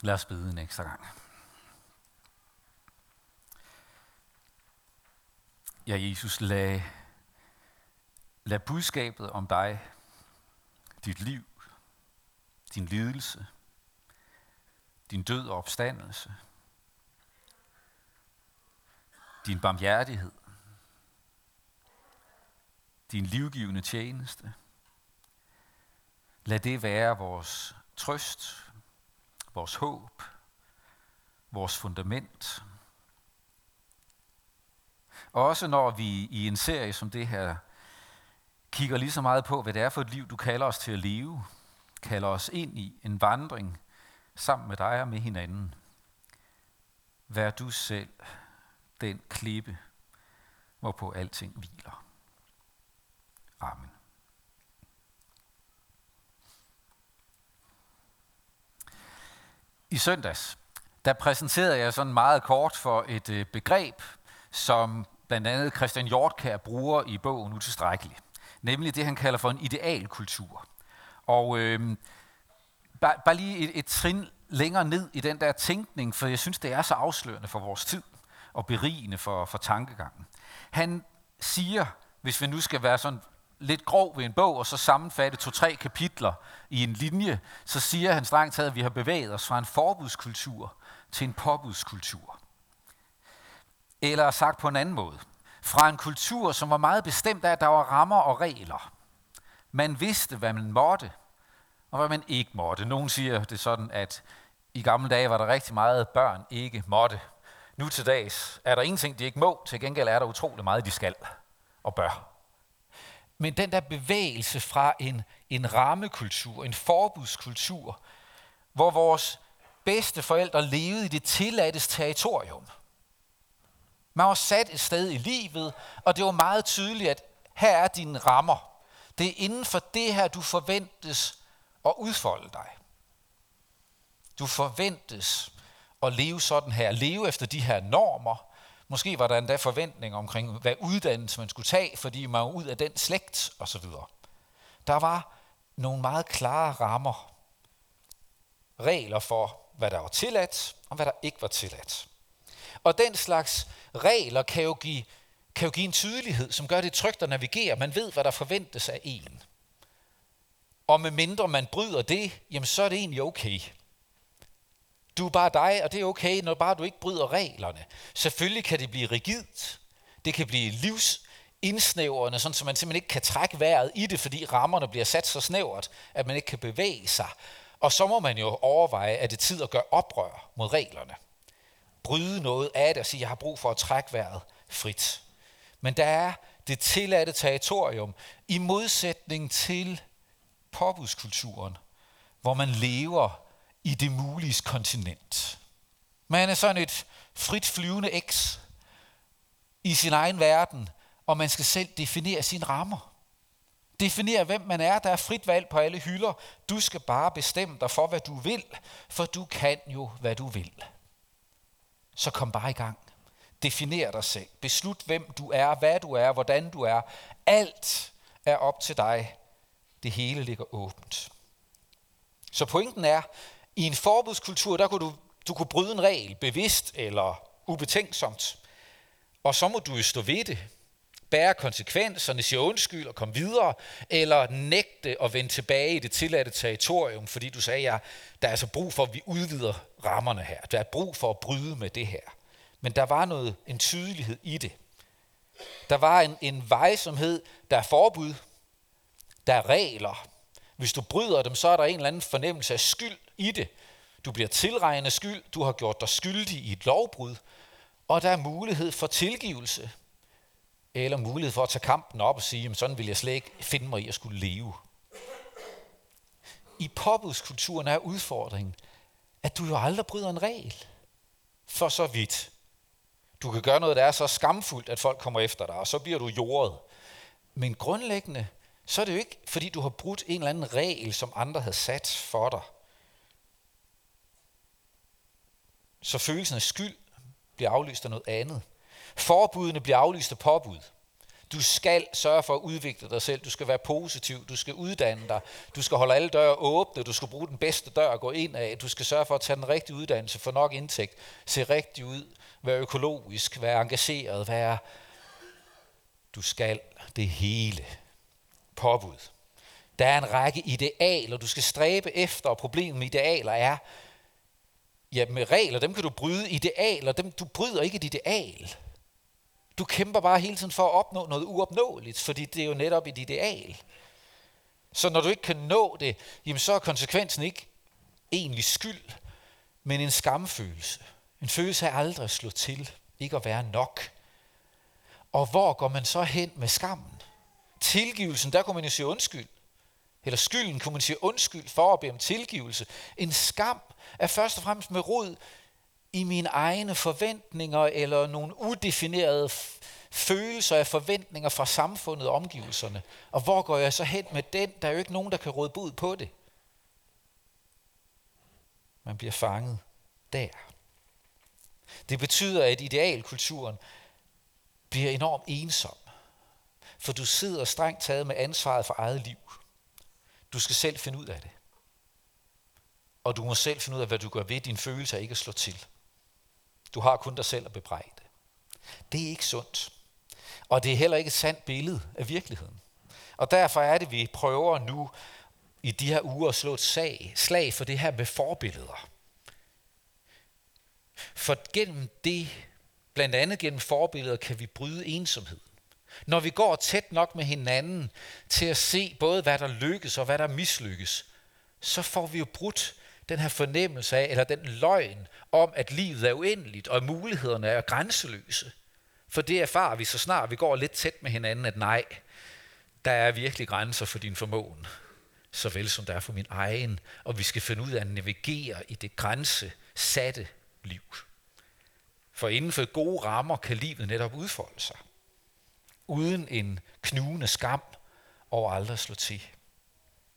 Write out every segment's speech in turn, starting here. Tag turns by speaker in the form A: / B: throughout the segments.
A: Lad os bede en ekstra gang. Ja, Jesus, lad, lad budskabet om dig, dit liv, din lidelse, din død og opstandelse, din barmhjertighed, din livgivende tjeneste. Lad det være vores trøst, vores håb, vores fundament. Også når vi i en serie som det her kigger lige så meget på, hvad det er for et liv, du kalder os til at leve, kalder os ind i en vandring sammen med dig og med hinanden. Vær du selv den klippe, hvorpå alting hviler. Amen. I søndags, der præsenterede jeg sådan meget kort for et øh, begreb, som blandt andet Christian Hjortkær bruger i bogen Utilstrækkelig. Nemlig det, han kalder for en idealkultur. Og øh, bare, bare lige et, et trin længere ned i den der tænkning, for jeg synes, det er så afslørende for vores tid og berigende for, for tankegangen. Han siger, hvis vi nu skal være sådan lidt grov ved en bog, og så sammenfatte to-tre kapitler i en linje, så siger han strengt taget, at vi har bevæget os fra en forbudskultur til en påbudskultur. Eller sagt på en anden måde, fra en kultur, som var meget bestemt af, at der var rammer og regler. Man vidste, hvad man måtte, og hvad man ikke måtte. Nogen siger det sådan, at i gamle dage var der rigtig meget, børn ikke måtte. Nu til dags er der ingenting, de ikke må, til gengæld er der utrolig meget, de skal og bør. Men den der bevægelse fra en, en rammekultur, en forbudskultur, hvor vores bedste forældre levede i det tilladtes territorium. Man var sat et sted i livet, og det var meget tydeligt, at her er dine rammer. Det er inden for det her, du forventes at udfolde dig. Du forventes at leve sådan her, leve efter de her normer, Måske var der endda forventning omkring, hvad uddannelse man skulle tage, fordi man var ud af den slægt osv. Der var nogle meget klare rammer, regler for, hvad der var tilladt, og hvad der ikke var tilladt. Og den slags regler kan jo give, kan jo give en tydelighed, som gør det trygt at navigere. Man ved, hvad der forventes af en. Og med mindre man bryder det, jamen så er det egentlig okay. Du er bare dig, og det er okay, når bare du ikke bryder reglerne. Selvfølgelig kan det blive rigidt. Det kan blive livsindsnævrende, sådan så man simpelthen ikke kan trække vejret i det, fordi rammerne bliver sat så snævert, at man ikke kan bevæge sig. Og så må man jo overveje, at det er tid at gøre oprør mod reglerne. Bryde noget af det og sige, jeg har brug for at trække vejret frit. Men der er det tilladte territorium i modsætning til påbudskulturen, hvor man lever i det mulige kontinent. Man er sådan et frit flyvende eks i sin egen verden, og man skal selv definere sine rammer. Definere, hvem man er. Der er frit valg på alle hylder. Du skal bare bestemme dig for, hvad du vil, for du kan jo, hvad du vil. Så kom bare i gang. Definer dig selv. Beslut, hvem du er, hvad du er, hvordan du er. Alt er op til dig. Det hele ligger åbent. Så pointen er, i en forbudskultur, der kunne du, du kunne bryde en regel, bevidst eller ubetænksomt. Og så må du jo stå ved det. Bære konsekvenserne, sige undskyld og komme videre, eller nægte at vende tilbage i det tilladte territorium, fordi du sagde, at der er altså brug for, at vi udvider rammerne her. Der er brug for at bryde med det her. Men der var noget, en tydelighed i det. Der var en, en vejsomhed, der er forbud, der er regler. Hvis du bryder dem, så er der en eller anden fornemmelse af skyld i det. Du bliver tilregnet skyld, du har gjort dig skyldig i et lovbrud, og der er mulighed for tilgivelse, eller mulighed for at tage kampen op og sige, at sådan vil jeg slet ikke finde mig i at skulle leve. I påbudskulturen er udfordringen, at du jo aldrig bryder en regel. For så vidt. Du kan gøre noget, der er så skamfuldt, at folk kommer efter dig, og så bliver du jordet. Men grundlæggende, så er det jo ikke, fordi du har brudt en eller anden regel, som andre havde sat for dig. Så følelsen af skyld bliver aflyst af noget andet. Forbudene bliver aflyst af påbud. Du skal sørge for at udvikle dig selv. Du skal være positiv. Du skal uddanne dig. Du skal holde alle døre åbne. Du skal bruge den bedste dør at gå ind af. Du skal sørge for at tage den rigtige uddannelse, få nok indtægt, se rigtig ud, være økologisk, være engageret, være... Du skal det hele. Påbud. Der er en række idealer, du skal stræbe efter, og problemet med idealer er, ja, med regler, dem kan du bryde. Idealer, dem, du bryder ikke et ideal. Du kæmper bare hele tiden for at opnå noget uopnåeligt, fordi det er jo netop et ideal. Så når du ikke kan nå det, jamen så er konsekvensen ikke egentlig skyld, men en skamfølelse. En følelse af aldrig at slå til, ikke at være nok. Og hvor går man så hen med skammen? Tilgivelsen, der kunne man jo sige undskyld. Eller skylden kunne man sige undskyld for at bede om tilgivelse. En skam er først og fremmest med rod i mine egne forventninger eller nogle udefinerede følelser af forventninger fra samfundet og omgivelserne. Og hvor går jeg så hen med den? Der er jo ikke nogen, der kan råde bud på det. Man bliver fanget der. Det betyder, at idealkulturen bliver enormt ensom. For du sidder strengt taget med ansvaret for eget liv. Du skal selv finde ud af det. Og du må selv finde ud af, hvad du gør ved din følelse af ikke at slå til. Du har kun dig selv at bebrejde. Det er ikke sundt. Og det er heller ikke et sandt billede af virkeligheden. Og derfor er det, vi prøver nu i de her uger at slå et sag, slag for det her med forbilleder. For gennem det, blandt andet gennem forbilleder, kan vi bryde ensomhed. Når vi går tæt nok med hinanden til at se både, hvad der lykkes og hvad der mislykkes, så får vi jo brudt den her fornemmelse af, eller den løgn om, at livet er uendeligt, og mulighederne er grænseløse. For det erfarer vi så snart vi går lidt tæt med hinanden, at nej, der er virkelig grænser for din formåen, såvel som der er for min egen, og vi skal finde ud af at navigere i det grænsesatte liv. For inden for gode rammer kan livet netop udfolde sig uden en knugende skam over aldrig at slå til.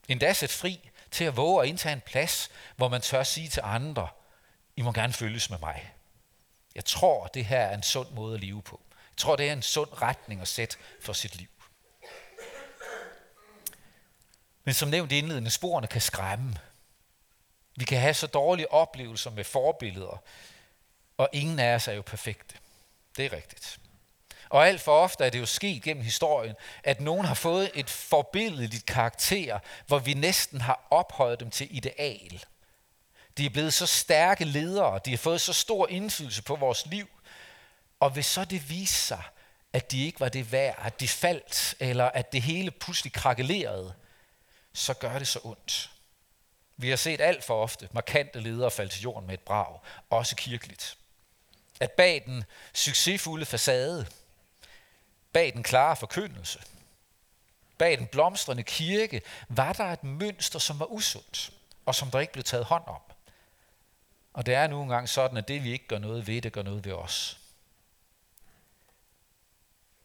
A: Endda sæt fri til at våge at indtage en plads, hvor man tør sige til andre, I må gerne følges med mig. Jeg tror, det her er en sund måde at leve på. Jeg tror, det er en sund retning at sætte for sit liv. Men som nævnt indledende, sporene kan skræmme. Vi kan have så dårlige oplevelser med forbilleder, og ingen af os er jo perfekte. Det er rigtigt. Og alt for ofte er det jo sket gennem historien, at nogen har fået et forbilledeligt karakter, hvor vi næsten har ophøjet dem til ideal. De er blevet så stærke ledere, de har fået så stor indflydelse på vores liv, og hvis så det viser sig, at de ikke var det værd, at de faldt, eller at det hele pludselig krakelerede, så gør det så ondt. Vi har set alt for ofte markante ledere falde til jorden med et brag, også kirkeligt. At bag den succesfulde facade, Bag den klare forkyndelse, bag den blomstrende kirke, var der et mønster, som var usundt, og som der ikke blev taget hånd om. Og det er nu engang sådan, at det vi ikke gør noget ved, det gør noget ved os.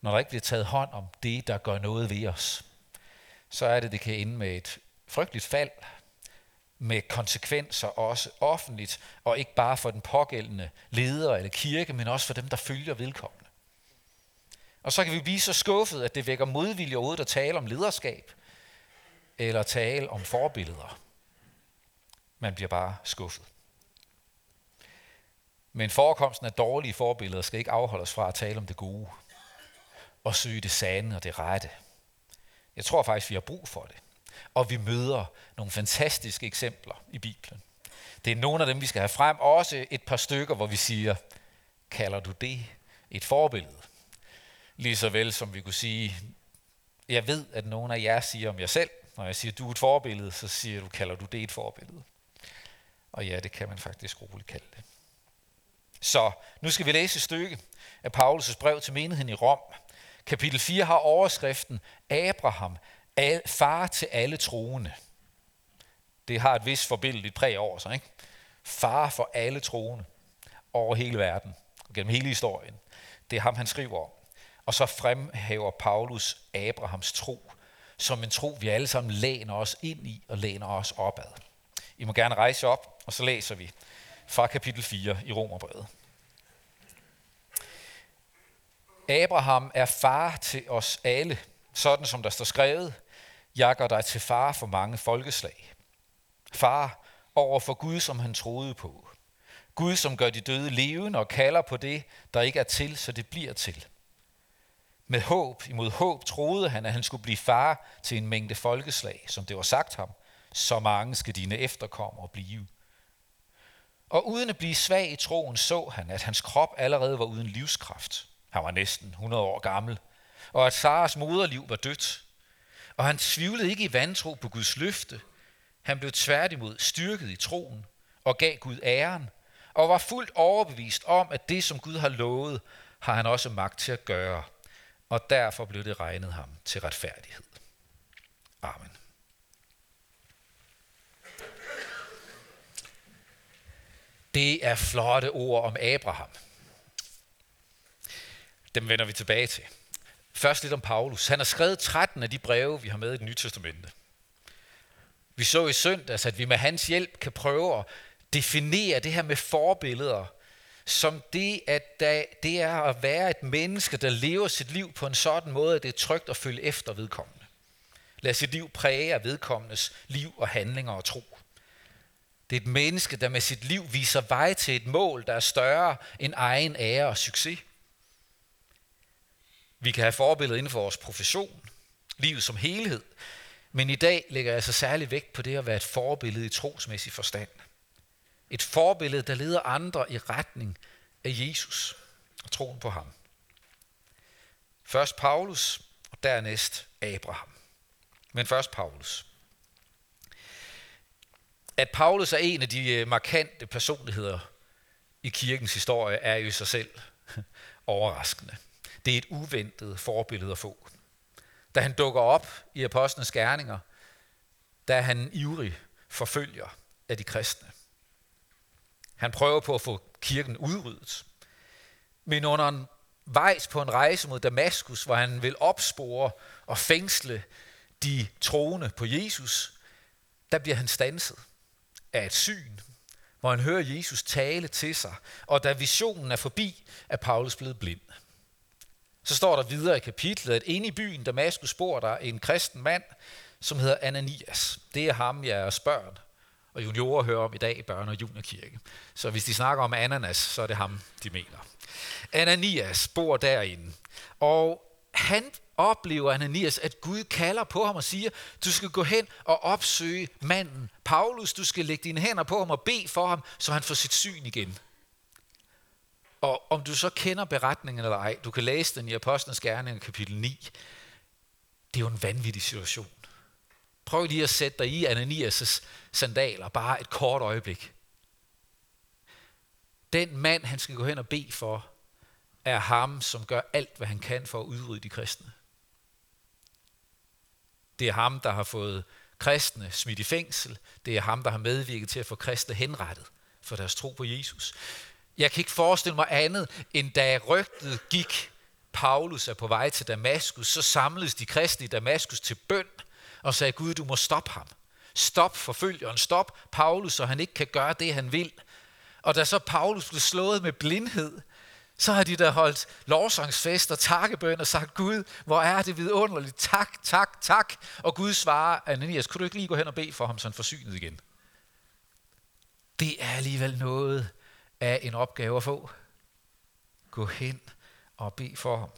A: Når der ikke bliver taget hånd om det, der gør noget ved os, så er det, det kan ende med et frygteligt fald, med konsekvenser også offentligt, og ikke bare for den pågældende leder eller kirke, men også for dem, der følger vedkommende. Og så kan vi blive så skuffet, at det vækker modvilje overhovedet at tale om lederskab, eller tale om forbilleder. Man bliver bare skuffet. Men forekomsten af dårlige forbilleder skal ikke afholde os fra at tale om det gode, og søge det sande og det rette. Jeg tror faktisk, vi har brug for det. Og vi møder nogle fantastiske eksempler i Bibelen. Det er nogle af dem, vi skal have frem. Også et par stykker, hvor vi siger, kalder du det et forbillede? Lige så vel som vi kunne sige, jeg ved, at nogen af jer siger om jer selv, når jeg siger, du er et forbillede, så siger du, kalder du det et forbillede. Og ja, det kan man faktisk roligt kalde det. Så nu skal vi læse et stykke af Paulus' brev til menigheden i Rom. Kapitel 4 har overskriften Abraham, far til alle troende. Det har et vis forbilledeligt præg over sig, ikke? Far for alle troende over hele verden, gennem hele historien. Det er ham, han skriver om. Og så fremhæver Paulus Abrahams tro som en tro, vi alle sammen læner os ind i og læner os opad. I må gerne rejse op, og så læser vi fra kapitel 4 i Romerbrevet. Abraham er far til os alle, sådan som der står skrevet, jeg gør dig til far for mange folkeslag. Far over for Gud, som han troede på. Gud, som gør de døde levende og kalder på det, der ikke er til, så det bliver til. Med håb imod håb troede han, at han skulle blive far til en mængde folkeslag, som det var sagt ham. Så mange skal dine efterkommere blive. Og uden at blive svag i troen, så han, at hans krop allerede var uden livskraft. Han var næsten 100 år gammel. Og at Saras moderliv var dødt. Og han tvivlede ikke i vantro på Guds løfte. Han blev tværtimod styrket i troen og gav Gud æren, og var fuldt overbevist om, at det, som Gud har lovet, har han også magt til at gøre. Og derfor blev det regnet ham til retfærdighed. Amen. Det er flotte ord om Abraham. Dem vender vi tilbage til. Først lidt om Paulus. Han har skrevet 13 af de breve, vi har med i det nye testamente. Vi så i søndags, at vi med hans hjælp kan prøve at definere det her med forbilleder, som det, at der, det er at være et menneske, der lever sit liv på en sådan måde, at det er trygt at følge efter vedkommende. Lad sit liv præge af vedkommendes liv og handlinger og tro. Det er et menneske, der med sit liv viser vej til et mål, der er større end egen ære og succes. Vi kan have forbilleder inden for vores profession, livet som helhed, men i dag lægger jeg så særlig vægt på det at være et forbillede i trosmæssig forstand. Et forbillede, der leder andre i retning af Jesus og troen på ham. Først Paulus, og dernæst Abraham. Men først Paulus. At Paulus er en af de øh, markante personligheder i kirkens historie, er jo i sig selv overraskende. Det er et uventet forbillede at få. Da han dukker op i apostlenes gerninger, der er han ivrig forfølger af de kristne. Han prøver på at få kirken udryddet. Men under en vejs på en rejse mod Damaskus, hvor han vil opspore og fængsle de troende på Jesus, der bliver han stanset af et syn, hvor han hører Jesus tale til sig, og da visionen er forbi, er Paulus blevet blind. Så står der videre i kapitlet, at inde i byen Damaskus bor der en kristen mand, som hedder Ananias. Det er ham, jeg er spørger og juniorer hører om i dag i børne- og juniorkirke. Så hvis de snakker om ananas, så er det ham, de mener. Ananias bor derinde, og han oplever Ananias, at Gud kalder på ham og siger, du skal gå hen og opsøge manden. Paulus, du skal lægge dine hænder på ham og bede for ham, så han får sit syn igen. Og om du så kender beretningen eller ej, du kan læse den i Apostlenes Gerninger kapitel 9. Det er jo en vanvittig situation. Prøv lige at sætte dig i Ananias' sandaler, bare et kort øjeblik. Den mand, han skal gå hen og bede for, er ham, som gør alt, hvad han kan for at udrydde de kristne. Det er ham, der har fået kristne smidt i fængsel. Det er ham, der har medvirket til at få kristne henrettet for deres tro på Jesus. Jeg kan ikke forestille mig andet, end da rygtet gik, Paulus er på vej til Damaskus, så samledes de kristne i Damaskus til bøn og sagde, Gud, du må stoppe ham. Stop forfølgeren, stop Paulus, så han ikke kan gøre det, han vil. Og da så Paulus blev slået med blindhed, så har de der holdt lovsangsfest og takkebøn og sagt, Gud, hvor er det vidunderligt, tak, tak, tak. Og Gud svarer, Ananias, kunne du ikke lige gå hen og bede for ham, så han forsynet igen? Det er alligevel noget af en opgave at få. Gå hen og bed for ham.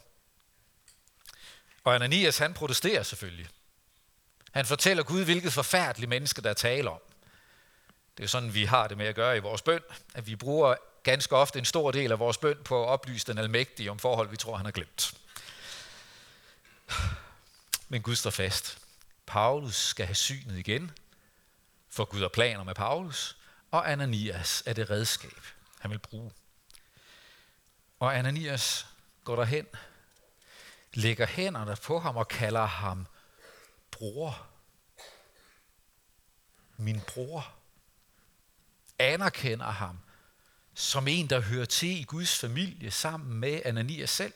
A: Og Ananias, han protesterer selvfølgelig. Han fortæller Gud, hvilket forfærdeligt menneske, der taler om. Det er sådan, vi har det med at gøre i vores bøn, at vi bruger ganske ofte en stor del af vores bøn på at oplyse den almægtige om forhold, vi tror, han har glemt. Men Gud står fast. Paulus skal have synet igen, for Gud har planer med Paulus, og Ananias er det redskab, han vil bruge. Og Ananias går derhen, lægger hænderne på ham og kalder ham bror. Min bror. Anerkender ham som en, der hører til i Guds familie sammen med Ananias selv.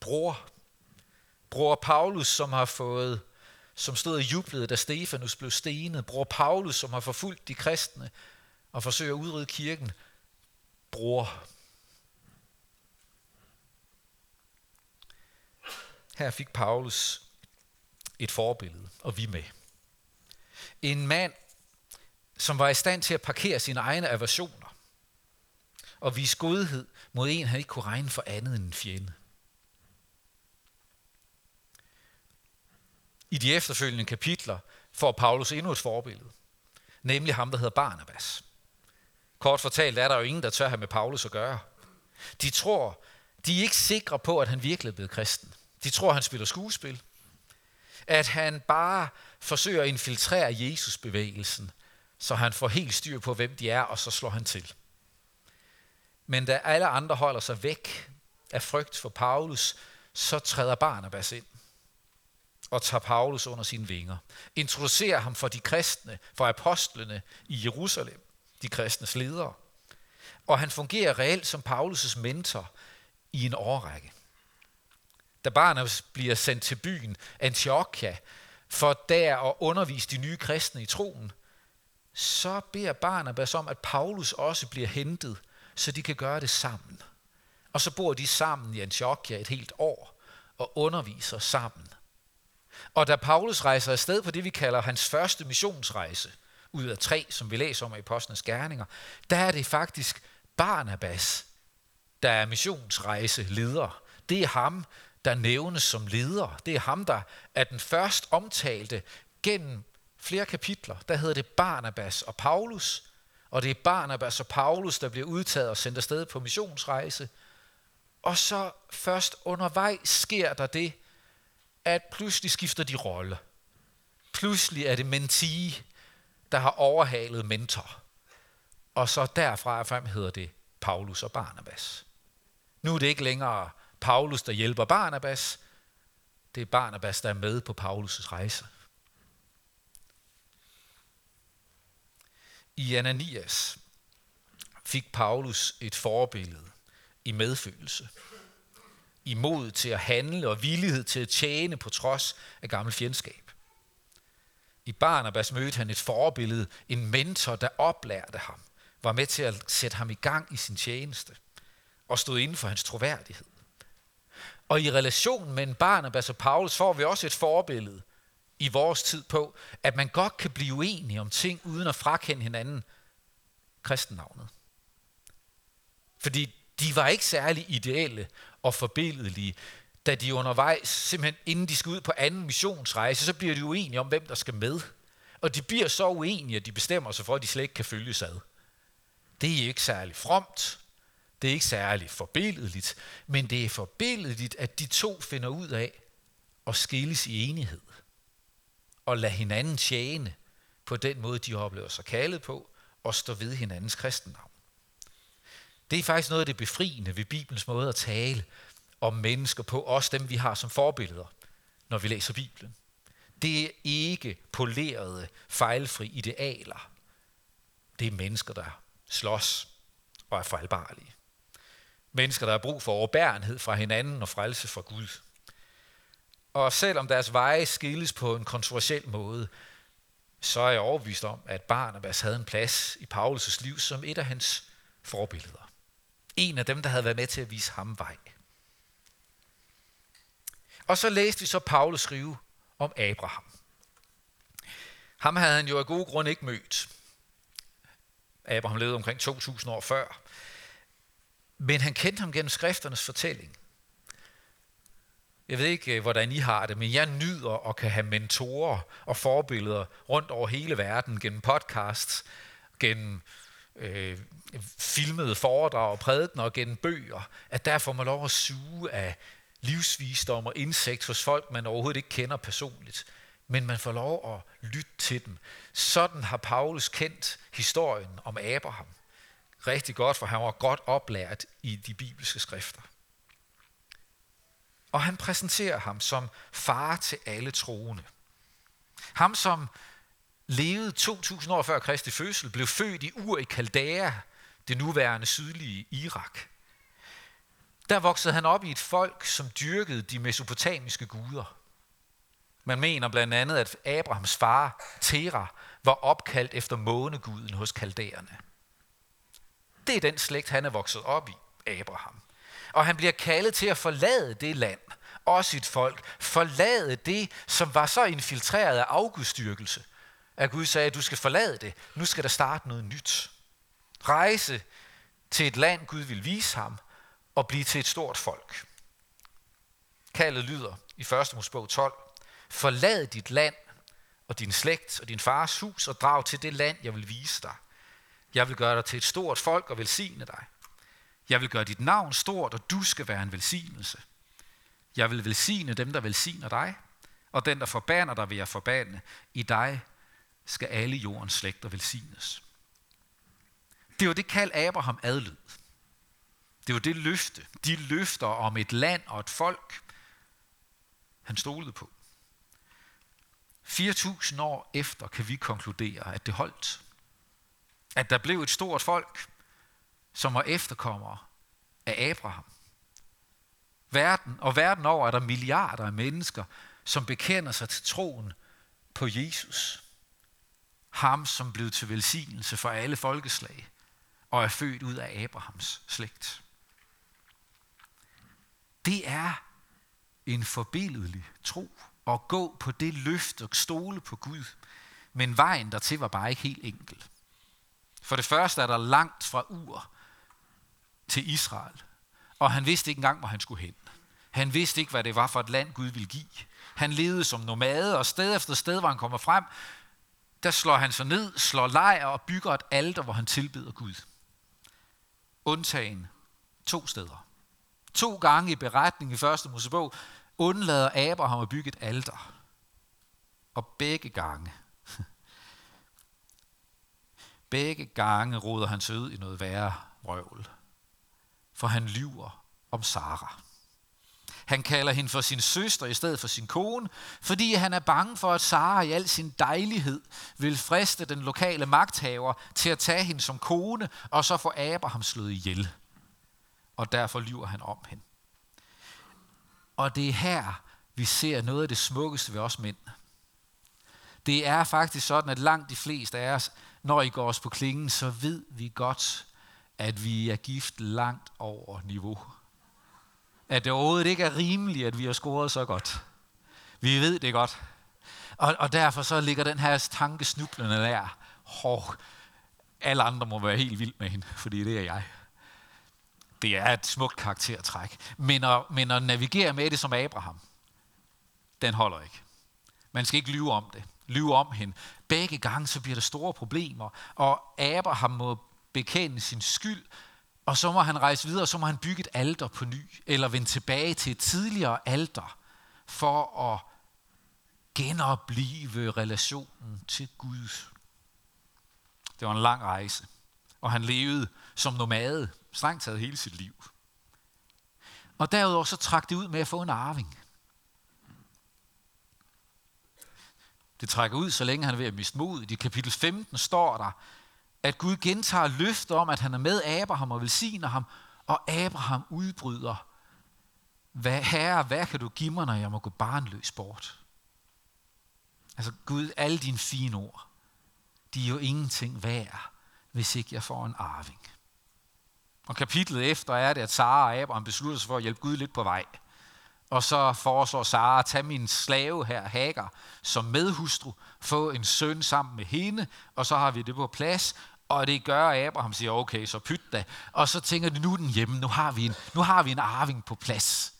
A: Bror. Bror Paulus, som har fået som stod og jublede, da Stefanus blev stenet. Bror Paulus, som har forfulgt de kristne og forsøger at udrydde kirken. Bror. Her fik Paulus et forbillede, og vi med. En mand, som var i stand til at parkere sine egne aversioner og vise godhed mod en, han ikke kunne regne for andet end en fjende. I de efterfølgende kapitler får Paulus endnu et forbillede, nemlig ham, der hedder Barnabas. Kort fortalt er der jo ingen, der tør have med Paulus at gøre. De tror, de er ikke sikre på, at han virkelig er blevet kristen. De tror, han spiller skuespil. At han bare forsøger at infiltrere Jesus-bevægelsen, så han får helt styr på, hvem de er, og så slår han til. Men da alle andre holder sig væk af frygt for Paulus, så træder Barnabas ind og tager Paulus under sine vinger. Introducerer ham for de kristne, for apostlene i Jerusalem, de kristnes ledere. Og han fungerer reelt som Paulus' mentor i en årrække. Da Barnabas bliver sendt til byen Antiochia for der at undervise de nye kristne i troen, så beder Barnabas om, at Paulus også bliver hentet, så de kan gøre det sammen. Og så bor de sammen i Antiochia et helt år og underviser sammen. Og da Paulus rejser afsted på det, vi kalder hans første missionsrejse, ud af tre, som vi læser om i Apostlenes Gerninger, der er det faktisk Barnabas, der er missionsrejseleder. Det er ham, der nævnes som leder. Det er ham, der er den først omtalte gennem flere kapitler. Der hedder det Barnabas og Paulus, og det er Barnabas og Paulus, der bliver udtaget og sendt afsted på missionsrejse. Og så først undervejs sker der det, at pludselig skifter de rolle. Pludselig er det mentee, der har overhalet mentor. Og så derfra frem hedder det Paulus og Barnabas. Nu er det ikke længere Paulus, der hjælper Barnabas. Det er Barnabas, der er med på Paulus' rejse. I Ananias fik Paulus et forbillede i medfølelse, i mod til at handle og villighed til at tjene på trods af gammel fjendskab. I Barnabas mødte han et forbillede, en mentor, der oplærte ham, var med til at sætte ham i gang i sin tjeneste og stod inden for hans troværdighed. Og i relation med Barnabas og Paulus får vi også et forbillede i vores tid på, at man godt kan blive uenige om ting, uden at frakende hinanden kristennavnet. Fordi de var ikke særlig ideelle og forbilledelige da de undervejs, simpelthen inden de skal ud på anden missionsrejse, så bliver de uenige om, hvem der skal med. Og de bliver så uenige, at de bestemmer sig for, at de slet ikke kan følges ad. Det er ikke særlig fromt, det er ikke særlig forbilledeligt, men det er forbilledeligt, at de to finder ud af at skilles i enighed. Og lade hinanden tjene på den måde, de oplever sig kaldet på, og stå ved hinandens kristendom. Det er faktisk noget af det befriende ved Bibelens måde at tale om mennesker på, også dem vi har som forbilleder, når vi læser Bibelen. Det er ikke polerede, fejlfri idealer. Det er mennesker, der slås og er fejlbarlige. Mennesker, der har brug for overbærenhed fra hinanden og frelse fra Gud. Og selvom deres veje skilles på en kontroversiel måde, så er jeg overbevist om, at Barnabas havde en plads i Paulus' liv som et af hans forbilleder. En af dem, der havde været med til at vise ham vej. Og så læste vi så Paulus skrive om Abraham. Ham havde han jo af gode grunde ikke mødt. Abraham levede omkring 2000 år før. Men han kendte ham gennem skrifternes fortælling. Jeg ved ikke, øh, hvordan I har det, men jeg nyder at kan have mentorer og forbilleder rundt over hele verden gennem podcasts, gennem øh, filmede foredrag og prædikener og gennem bøger, at der får man lov at suge af livsvisdom og indsigt hos folk, man overhovedet ikke kender personligt. Men man får lov at lytte til dem. Sådan har Paulus kendt historien om Abraham. Rigtig godt, for han var godt oplært i de bibelske skrifter. Og han præsenterer ham som far til alle troende. Ham, som levede 2000 år før Kristi fødsel, blev født i Ur i Kaldæa, det nuværende sydlige Irak der voksede han op i et folk, som dyrkede de mesopotamiske guder. Man mener blandt andet, at Abrahams far, Tera, var opkaldt efter måneguden hos kaldæerne. Det er den slægt, han er vokset op i, Abraham. Og han bliver kaldet til at forlade det land og sit folk, forlade det, som var så infiltreret af afgudstyrkelse, at Gud sagde, at du skal forlade det. Nu skal der starte noget nyt. Rejse til et land, Gud vil vise ham, og blive til et stort folk. Kaldet lyder i 1. Mosebog 12. Forlad dit land og din slægt og din fars hus og drag til det land, jeg vil vise dig. Jeg vil gøre dig til et stort folk og velsigne dig. Jeg vil gøre dit navn stort, og du skal være en velsignelse. Jeg vil velsigne dem, der velsigner dig, og den, der forbander dig, vil jeg forbande. I dig skal alle jordens slægter velsignes. Det var det kald Abraham adlød. Det var det løfte, de løfter om et land og et folk, han stolede på. 4.000 år efter kan vi konkludere, at det holdt. At der blev et stort folk, som var efterkommere af Abraham. Verden, og verden over er der milliarder af mennesker, som bekender sig til troen på Jesus. Ham, som blev til velsignelse for alle folkeslag og er født ud af Abrahams slægt. Det er en forbilledelig tro at gå på det løfte og stole på Gud. Men vejen dertil var bare ikke helt enkel. For det første er der langt fra Ur til Israel. Og han vidste ikke engang, hvor han skulle hen. Han vidste ikke, hvad det var for et land, Gud ville give. Han levede som nomade, og sted efter sted, hvor han kommer frem, der slår han sig ned, slår lejr og bygger et alter, hvor han tilbeder Gud. Undtagen to steder. To gange i beretningen i første Mosebog undlader Abraham at bygge et alter. Og begge gange, begge gange roder han sig ud i noget værre røvl. For han lyver om Sara. Han kalder hende for sin søster i stedet for sin kone, fordi han er bange for, at Sara i al sin dejlighed vil friste den lokale magthaver til at tage hende som kone, og så få Abraham slået ihjel. Og derfor lyver han om hende. Og det er her, vi ser noget af det smukkeste ved os mænd. Det er faktisk sådan, at langt de fleste af os, når I går os på klingen, så ved vi godt, at vi er gift langt over niveau. At det overhovedet ikke er rimeligt, at vi har scoret så godt. Vi ved det godt. Og, og derfor så ligger den her tanke snublende der. Hår, alle andre må være helt vild med hende, fordi det er jeg. Det er et smukt karaktertræk. Men at, men at navigere med det som Abraham, den holder ikke. Man skal ikke lyve om det. Lyve om hende. Begge gange så bliver der store problemer, og Abraham må bekende sin skyld, og så må han rejse videre, så må han bygge et alter på ny, eller vende tilbage til et tidligere alter, for at genopleve relationen til Gud. Det var en lang rejse, og han levede som nomade, strengt taget hele sit liv. Og derudover så trak det ud med at få en arving. Det trækker ud, så længe han er ved at miste mod. I kapitel 15 står der, at Gud gentager løftet om, at han er med Abraham og velsigner ham, og Abraham udbryder, hvad, herre, hvad kan du give mig, når jeg må gå barnløs bort? Altså Gud, alle dine fine ord, de er jo ingenting værd, hvis ikke jeg får en arving. Og kapitlet efter er det, at Sara og Abraham beslutter sig for at hjælpe Gud lidt på vej. Og så foreslår Sara at tage min slave her, Hagar, som medhustru, få en søn sammen med hende, og så har vi det på plads, og det gør, at Abraham siger, okay, så pyt da. Og så tænker de, nu er den hjemme, nu har vi en, nu har vi en arving på plads.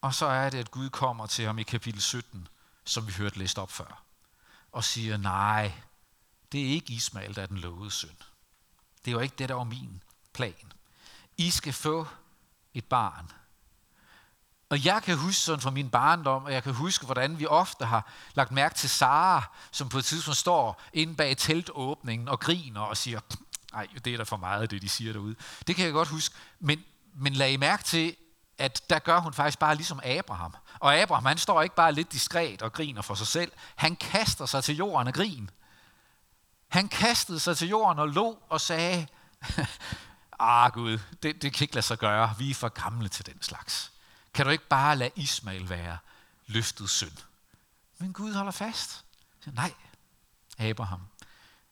A: Og så er det, at Gud kommer til ham i kapitel 17, som vi hørte læst op før, og siger, nej, det er ikke Ismael, der er den lovede søn. Det var ikke det, der var min plan. I skal få et barn, og jeg kan huske sådan fra min barndom, og jeg kan huske, hvordan vi ofte har lagt mærke til Sara, som på et tidspunkt står inde bag teltåbningen og griner og siger, nej, det er da for meget, det de siger derude. Det kan jeg godt huske. Men, men lag I mærke til, at der gør hun faktisk bare ligesom Abraham. Og Abraham, han står ikke bare lidt diskret og griner for sig selv. Han kaster sig til jorden og grin. Han kastede sig til jorden og lå og sagde, ah Gud, det, det kan ikke lade sig gøre. Vi er for gamle til den slags. Kan du ikke bare lade Ismail være løftet søn? Men Gud holder fast. Siger, Nej, Abraham,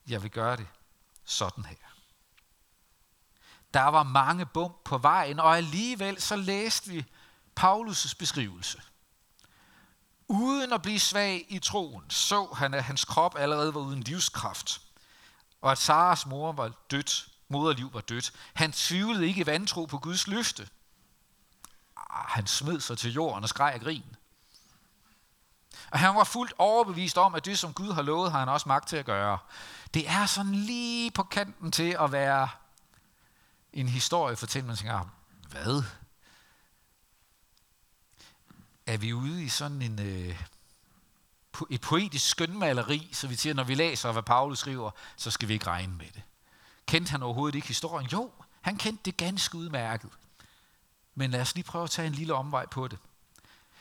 A: jeg vil gøre det sådan her. Der var mange bump på vejen, og alligevel så læste vi Paulus' beskrivelse. Uden at blive svag i troen, så han, at hans krop allerede var uden livskraft, og at Saras mor var dødt, moderliv var dødt. Han tvivlede ikke i vantro på Guds løfte. Han smed sig til jorden og skreg af grin. Og han var fuldt overbevist om, at det, som Gud har lovet, har han også magt til at gøre. Det er sådan lige på kanten til at være en historie for man tænker, hvad? Er vi ude i sådan en, øh, et poetisk skønmaleri, så vi siger, når vi læser, hvad Paulus skriver, så skal vi ikke regne med det. Kendte han overhovedet ikke historien? Jo, han kendte det ganske udmærket. Men lad os lige prøve at tage en lille omvej på det.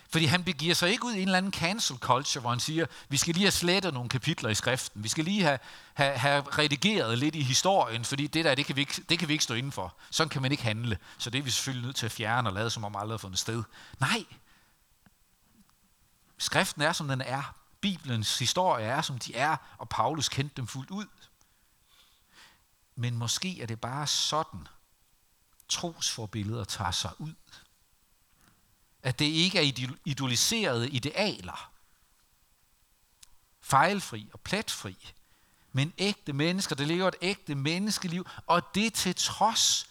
A: Fordi han begiver sig ikke ud i en eller anden cancel culture, hvor han siger, vi skal lige have slettet nogle kapitler i skriften. Vi skal lige have, have, have redigeret lidt i historien, fordi det der, det kan, vi ikke, det kan vi ikke stå indenfor. Sådan kan man ikke handle. Så det er vi selvfølgelig nødt til at fjerne og lade, som om aldrig har fundet sted. Nej. Skriften er, som den er. Bibelens historie er, som de er, og Paulus kendte dem fuldt ud. Men måske er det bare sådan, trosforbilleder tager sig ud at det ikke er idoliserede idealer. Fejlfri og pletfri. Men ægte mennesker, der lever et ægte menneskeliv, og det til trods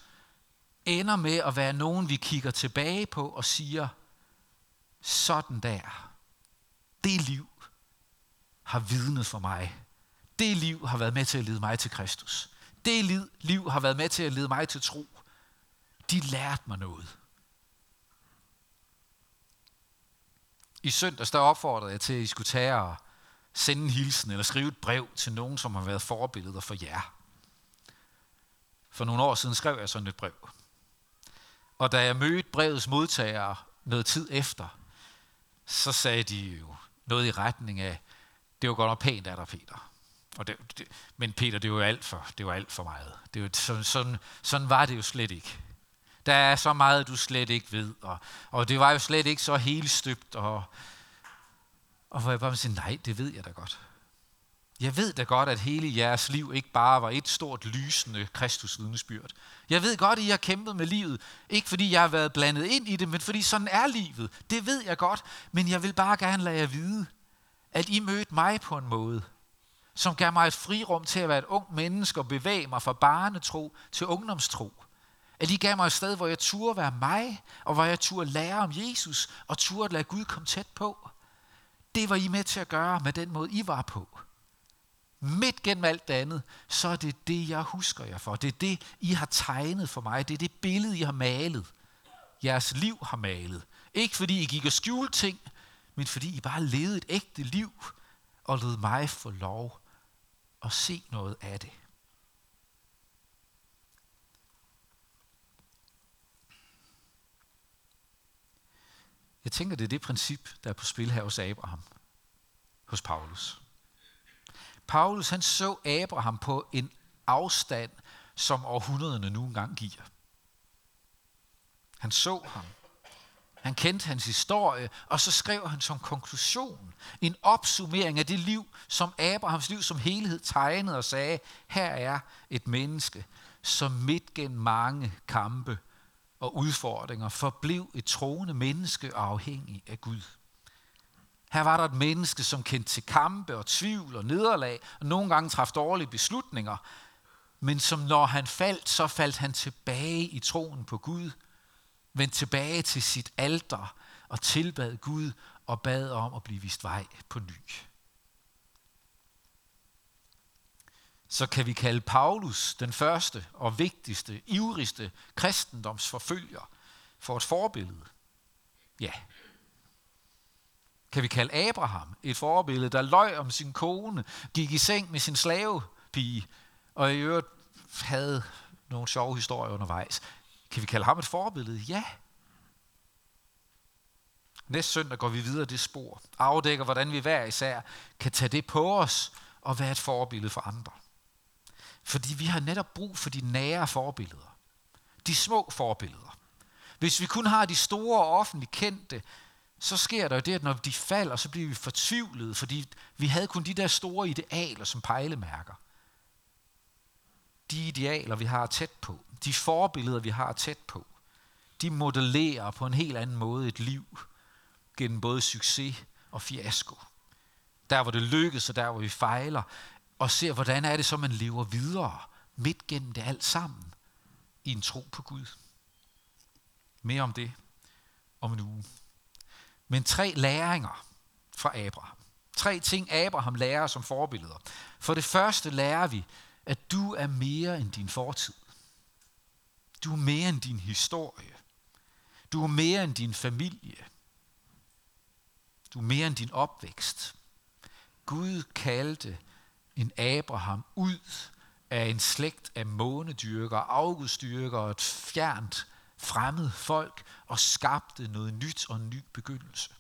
A: ender med at være nogen, vi kigger tilbage på og siger, sådan der, det liv har vidnet for mig. Det liv har været med til at lede mig til Kristus. Det liv har været med til at lede mig til tro. De lærte mig noget. I søndags der opfordrede jeg til, at I skulle tage og sende en hilsen eller skrive et brev til nogen, som har været forbilleder for jer. For nogle år siden skrev jeg sådan et brev. Og da jeg mødte brevets modtagere noget tid efter, så sagde de jo noget i retning af, det var godt nok pænt af dig, Peter. Og det, det, men Peter, det var alt for, det var alt for meget. Det var, sådan, sådan, sådan var det jo slet ikke. Der er så meget, du slet ikke ved. Og, og det var jo slet ikke så helt støbt. Og, og hvor jeg bare sige, nej, det ved jeg da godt. Jeg ved da godt, at hele jeres liv ikke bare var et stort lysende Kristus vidnesbyrd. Jeg ved godt, at I har kæmpet med livet. Ikke fordi jeg har været blandet ind i det, men fordi sådan er livet. Det ved jeg godt. Men jeg vil bare gerne lade jer vide, at I mødte mig på en måde, som gav mig et frirum til at være et ung menneske og bevæge mig fra barnetro til ungdomstro. At I gav mig et sted, hvor jeg turde være mig, og hvor jeg turde lære om Jesus, og turde lade Gud komme tæt på. Det var I med til at gøre med den måde, I var på. Midt gennem alt det andet, så er det det, jeg husker jer for. Det er det, I har tegnet for mig. Det er det billede, I har malet. Jeres liv har malet. Ikke fordi I gik og skjulte ting, men fordi I bare levede et ægte liv, og lod mig få lov at se noget af det. Jeg tænker, det er det princip, der er på spil her hos Abraham, hos Paulus. Paulus han så Abraham på en afstand, som århundrederne nu engang giver. Han så ham. Han kendte hans historie, og så skrev han som konklusion en opsummering af det liv, som Abrahams liv som helhed tegnede og sagde, her er et menneske, som midt gennem mange kampe og udfordringer forblev et troende menneske afhængig af Gud. Her var der et menneske, som kendte til kampe og tvivl og nederlag, og nogle gange traf dårlige beslutninger, men som når han faldt, så faldt han tilbage i troen på Gud, vendte tilbage til sit alter og tilbad Gud og bad om at blive vist vej på ny. Så kan vi kalde Paulus den første og vigtigste, ivrigste kristendomsforfølger for et forbillede. Ja. Kan vi kalde Abraham et forbillede, der løj om sin kone, gik i seng med sin slavepige, og i øvrigt havde nogle sjove historier undervejs. Kan vi kalde ham et forbillede? Ja. Næste søndag går vi videre det spor. Afdækker, hvordan vi hver især kan tage det på os og være et forbillede for andre. Fordi vi har netop brug for de nære forbilleder. De små forbilleder. Hvis vi kun har de store og offentligt kendte, så sker der jo det, at når de falder, så bliver vi fortvivlede, fordi vi havde kun de der store idealer som pejlemærker. De idealer, vi har tæt på. De forbilleder, vi har tæt på. de modellerer på en helt anden måde et liv gennem både succes og fiasko. Der, hvor det lykkes, og der, hvor vi fejler, og ser, hvordan er det så, man lever videre midt gennem det alt sammen i en tro på Gud. Mere om det om en uge. Men tre læringer fra Abraham. Tre ting, Abraham lærer som forbilleder. For det første lærer vi, at du er mere end din fortid. Du er mere end din historie. Du er mere end din familie. Du er mere end din opvækst. Gud kaldte en Abraham ud af en slægt af månedyrker, afgudstyrker og et fjernt fremmed folk og skabte noget nyt og en ny begyndelse.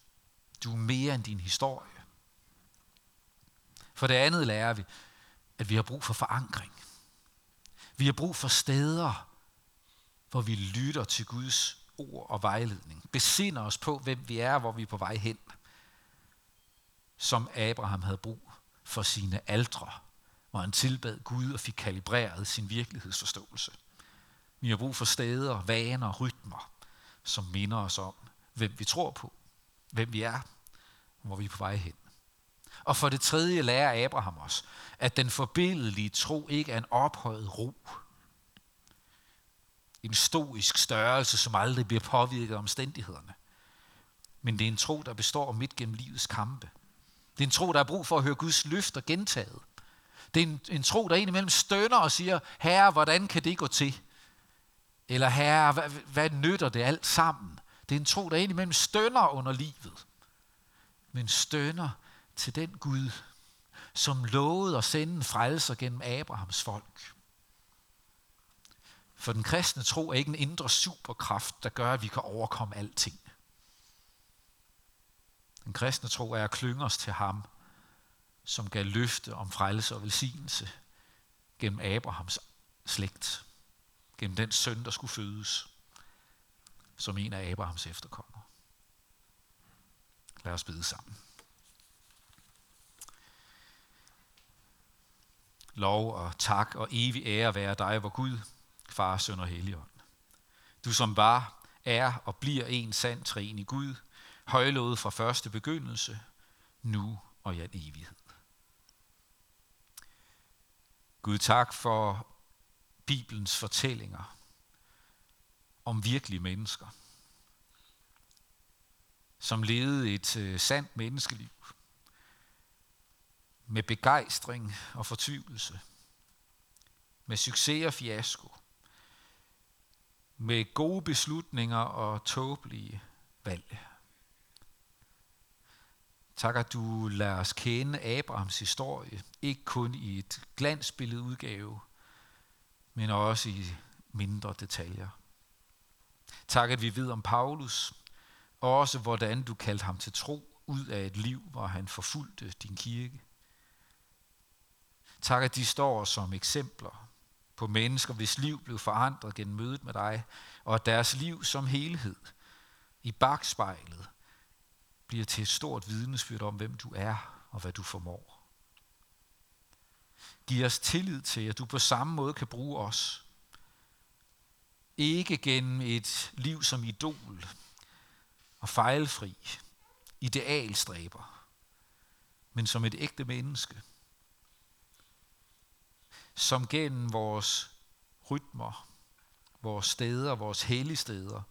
A: Du er mere end din historie. For det andet lærer vi, at vi har brug for forankring. Vi har brug for steder, hvor vi lytter til Guds ord og vejledning. Besinder os på, hvem vi er hvor vi er på vej hen. Som Abraham havde brug for sine aldre, hvor han tilbad Gud og fik kalibreret sin virkelighedsforståelse. Vi har brug for steder, vaner, rytmer, som minder os om, hvem vi tror på, hvem vi er, hvor vi er på vej hen. Og for det tredje lærer Abraham os, at den forbilledelige tro ikke er en ophøjet ro. En stoisk størrelse, som aldrig bliver påvirket af omstændighederne. Men det er en tro, der består midt gennem livets kampe. Det er en tro, der er brug for at høre Guds løfter gentaget. Det er en, en tro, der indimellem stønner og siger, herre, hvordan kan det gå til? Eller herre, hvad, hvad nytter det alt sammen? Det er en tro, der indimellem stønner under livet. Men stønner til den Gud, som lovede at sende en frelser gennem Abrahams folk. For den kristne tro er ikke en indre superkraft, der gør, at vi kan overkomme alting. Den kristne tro er at klynge os til ham, som gav løfte om frelse og velsignelse gennem Abrahams slægt, gennem den søn, der skulle fødes, som en af Abrahams efterkommere. Lad os bede sammen. Lov og tak og evig ære være dig, hvor Gud, Far, Søn og Helligånd. Du som var, er og bliver en sand træen i Gud, højlovet fra første begyndelse, nu og i al evighed. Gud, tak for Bibelens fortællinger om virkelige mennesker, som levede et øh, sandt menneskeliv med begejstring og fortvivlelse, med succes og fiasko, med gode beslutninger og tåbelige valg. Tak, at du lader os kende Abrahams historie, ikke kun i et glansbillede udgave, men også i mindre detaljer. Tak, at vi ved om Paulus, og også hvordan du kaldte ham til tro ud af et liv, hvor han forfulgte din kirke. Tak, at de står som eksempler på mennesker, hvis liv blev forandret gennem mødet med dig, og deres liv som helhed i bagspejlet bliver til et stort vidnesbyrd om, hvem du er og hvad du formår. Giv os tillid til, at du på samme måde kan bruge os. Ikke gennem et liv som idol og fejlfri, idealstræber, men som et ægte menneske, som gennem vores rytmer, vores steder, vores hellige steder,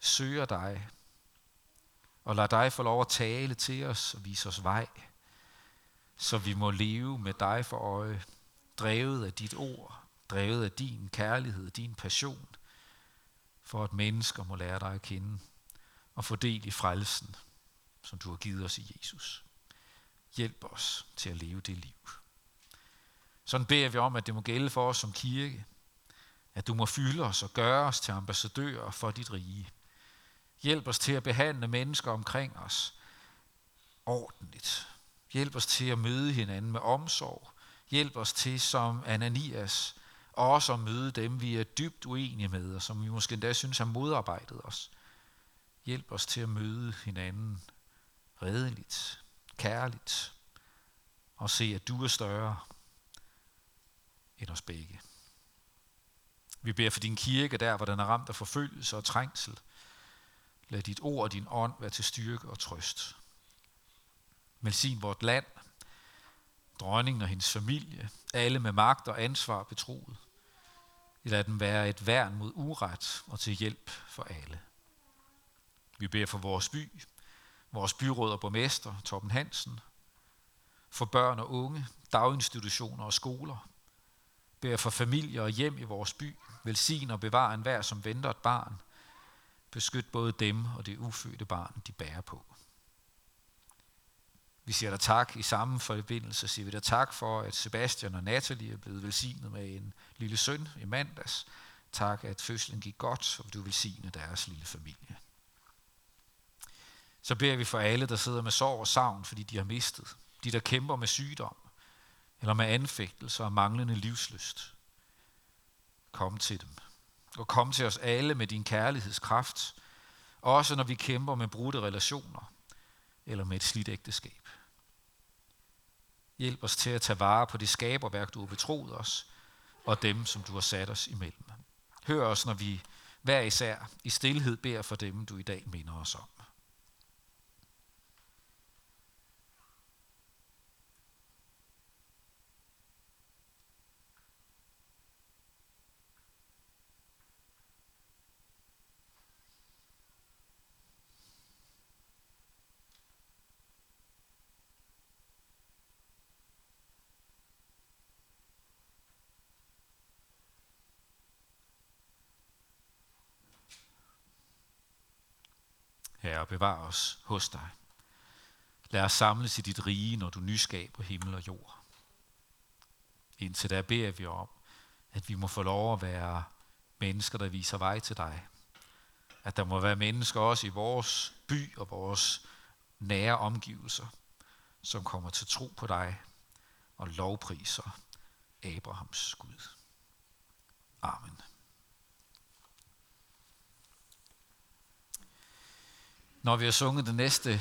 A: søger dig, og lad dig få lov at tale til os og vise os vej, så vi må leve med dig for øje, drevet af dit ord, drevet af din kærlighed, din passion, for at mennesker må lære dig at kende og få del i frelsen, som du har givet os i Jesus. Hjælp os til at leve det liv. Sådan beder vi om, at det må gælde for os som kirke, at du må fylde os og gøre os til ambassadører for dit rige. Hjælp os til at behandle mennesker omkring os ordentligt. Hjælp os til at møde hinanden med omsorg. Hjælp os til, som Ananias, også at møde dem, vi er dybt uenige med, og som vi måske endda synes har modarbejdet os. Hjælp os til at møde hinanden redeligt, kærligt, og se, at du er større end os begge. Vi beder for din kirke der, hvor den er ramt af forfølgelse og trængsel. Lad dit ord og din ånd være til styrke og trøst. Velsign vort land, dronningen og hendes familie, alle med magt og ansvar betroet. Lad dem være et værn mod uret og til hjælp for alle. Vi beder for vores by, vores byråd og borgmester, Torben Hansen, for børn og unge, daginstitutioner og skoler, beder for familier og hjem i vores by, velsign og bevar enhver, som venter et barn, beskyt både dem og det ufødte barn, de bærer på. Vi siger dig tak i samme forbindelse, siger vi dig tak for, at Sebastian og Natalie er blevet velsignet med en lille søn i mandags. Tak, at fødslen gik godt, og du velsigne deres lille familie. Så beder vi for alle, der sidder med sorg og savn, fordi de har mistet. De, der kæmper med sygdom, eller med anfægtelser og manglende livsløst. Kom til dem. Og kom til os alle med din kærlighedskraft, også når vi kæmper med brudte relationer, eller med et slidt ægteskab. Hjælp os til at tage vare på det skaberværk, du har betroet os, og dem, som du har sat os imellem. Hør os, når vi hver især i stillhed beder for dem, du i dag minder os om. Bevare bevar os hos dig. Lad os samles i dit rige, når du nyskaber himmel og jord. Indtil der beder vi om, at vi må få lov at være mennesker, der viser vej til dig. At der må være mennesker også i vores by og vores nære omgivelser, som kommer til tro på dig og lovpriser Abrahams Gud. Amen. Når vi har sunget det næste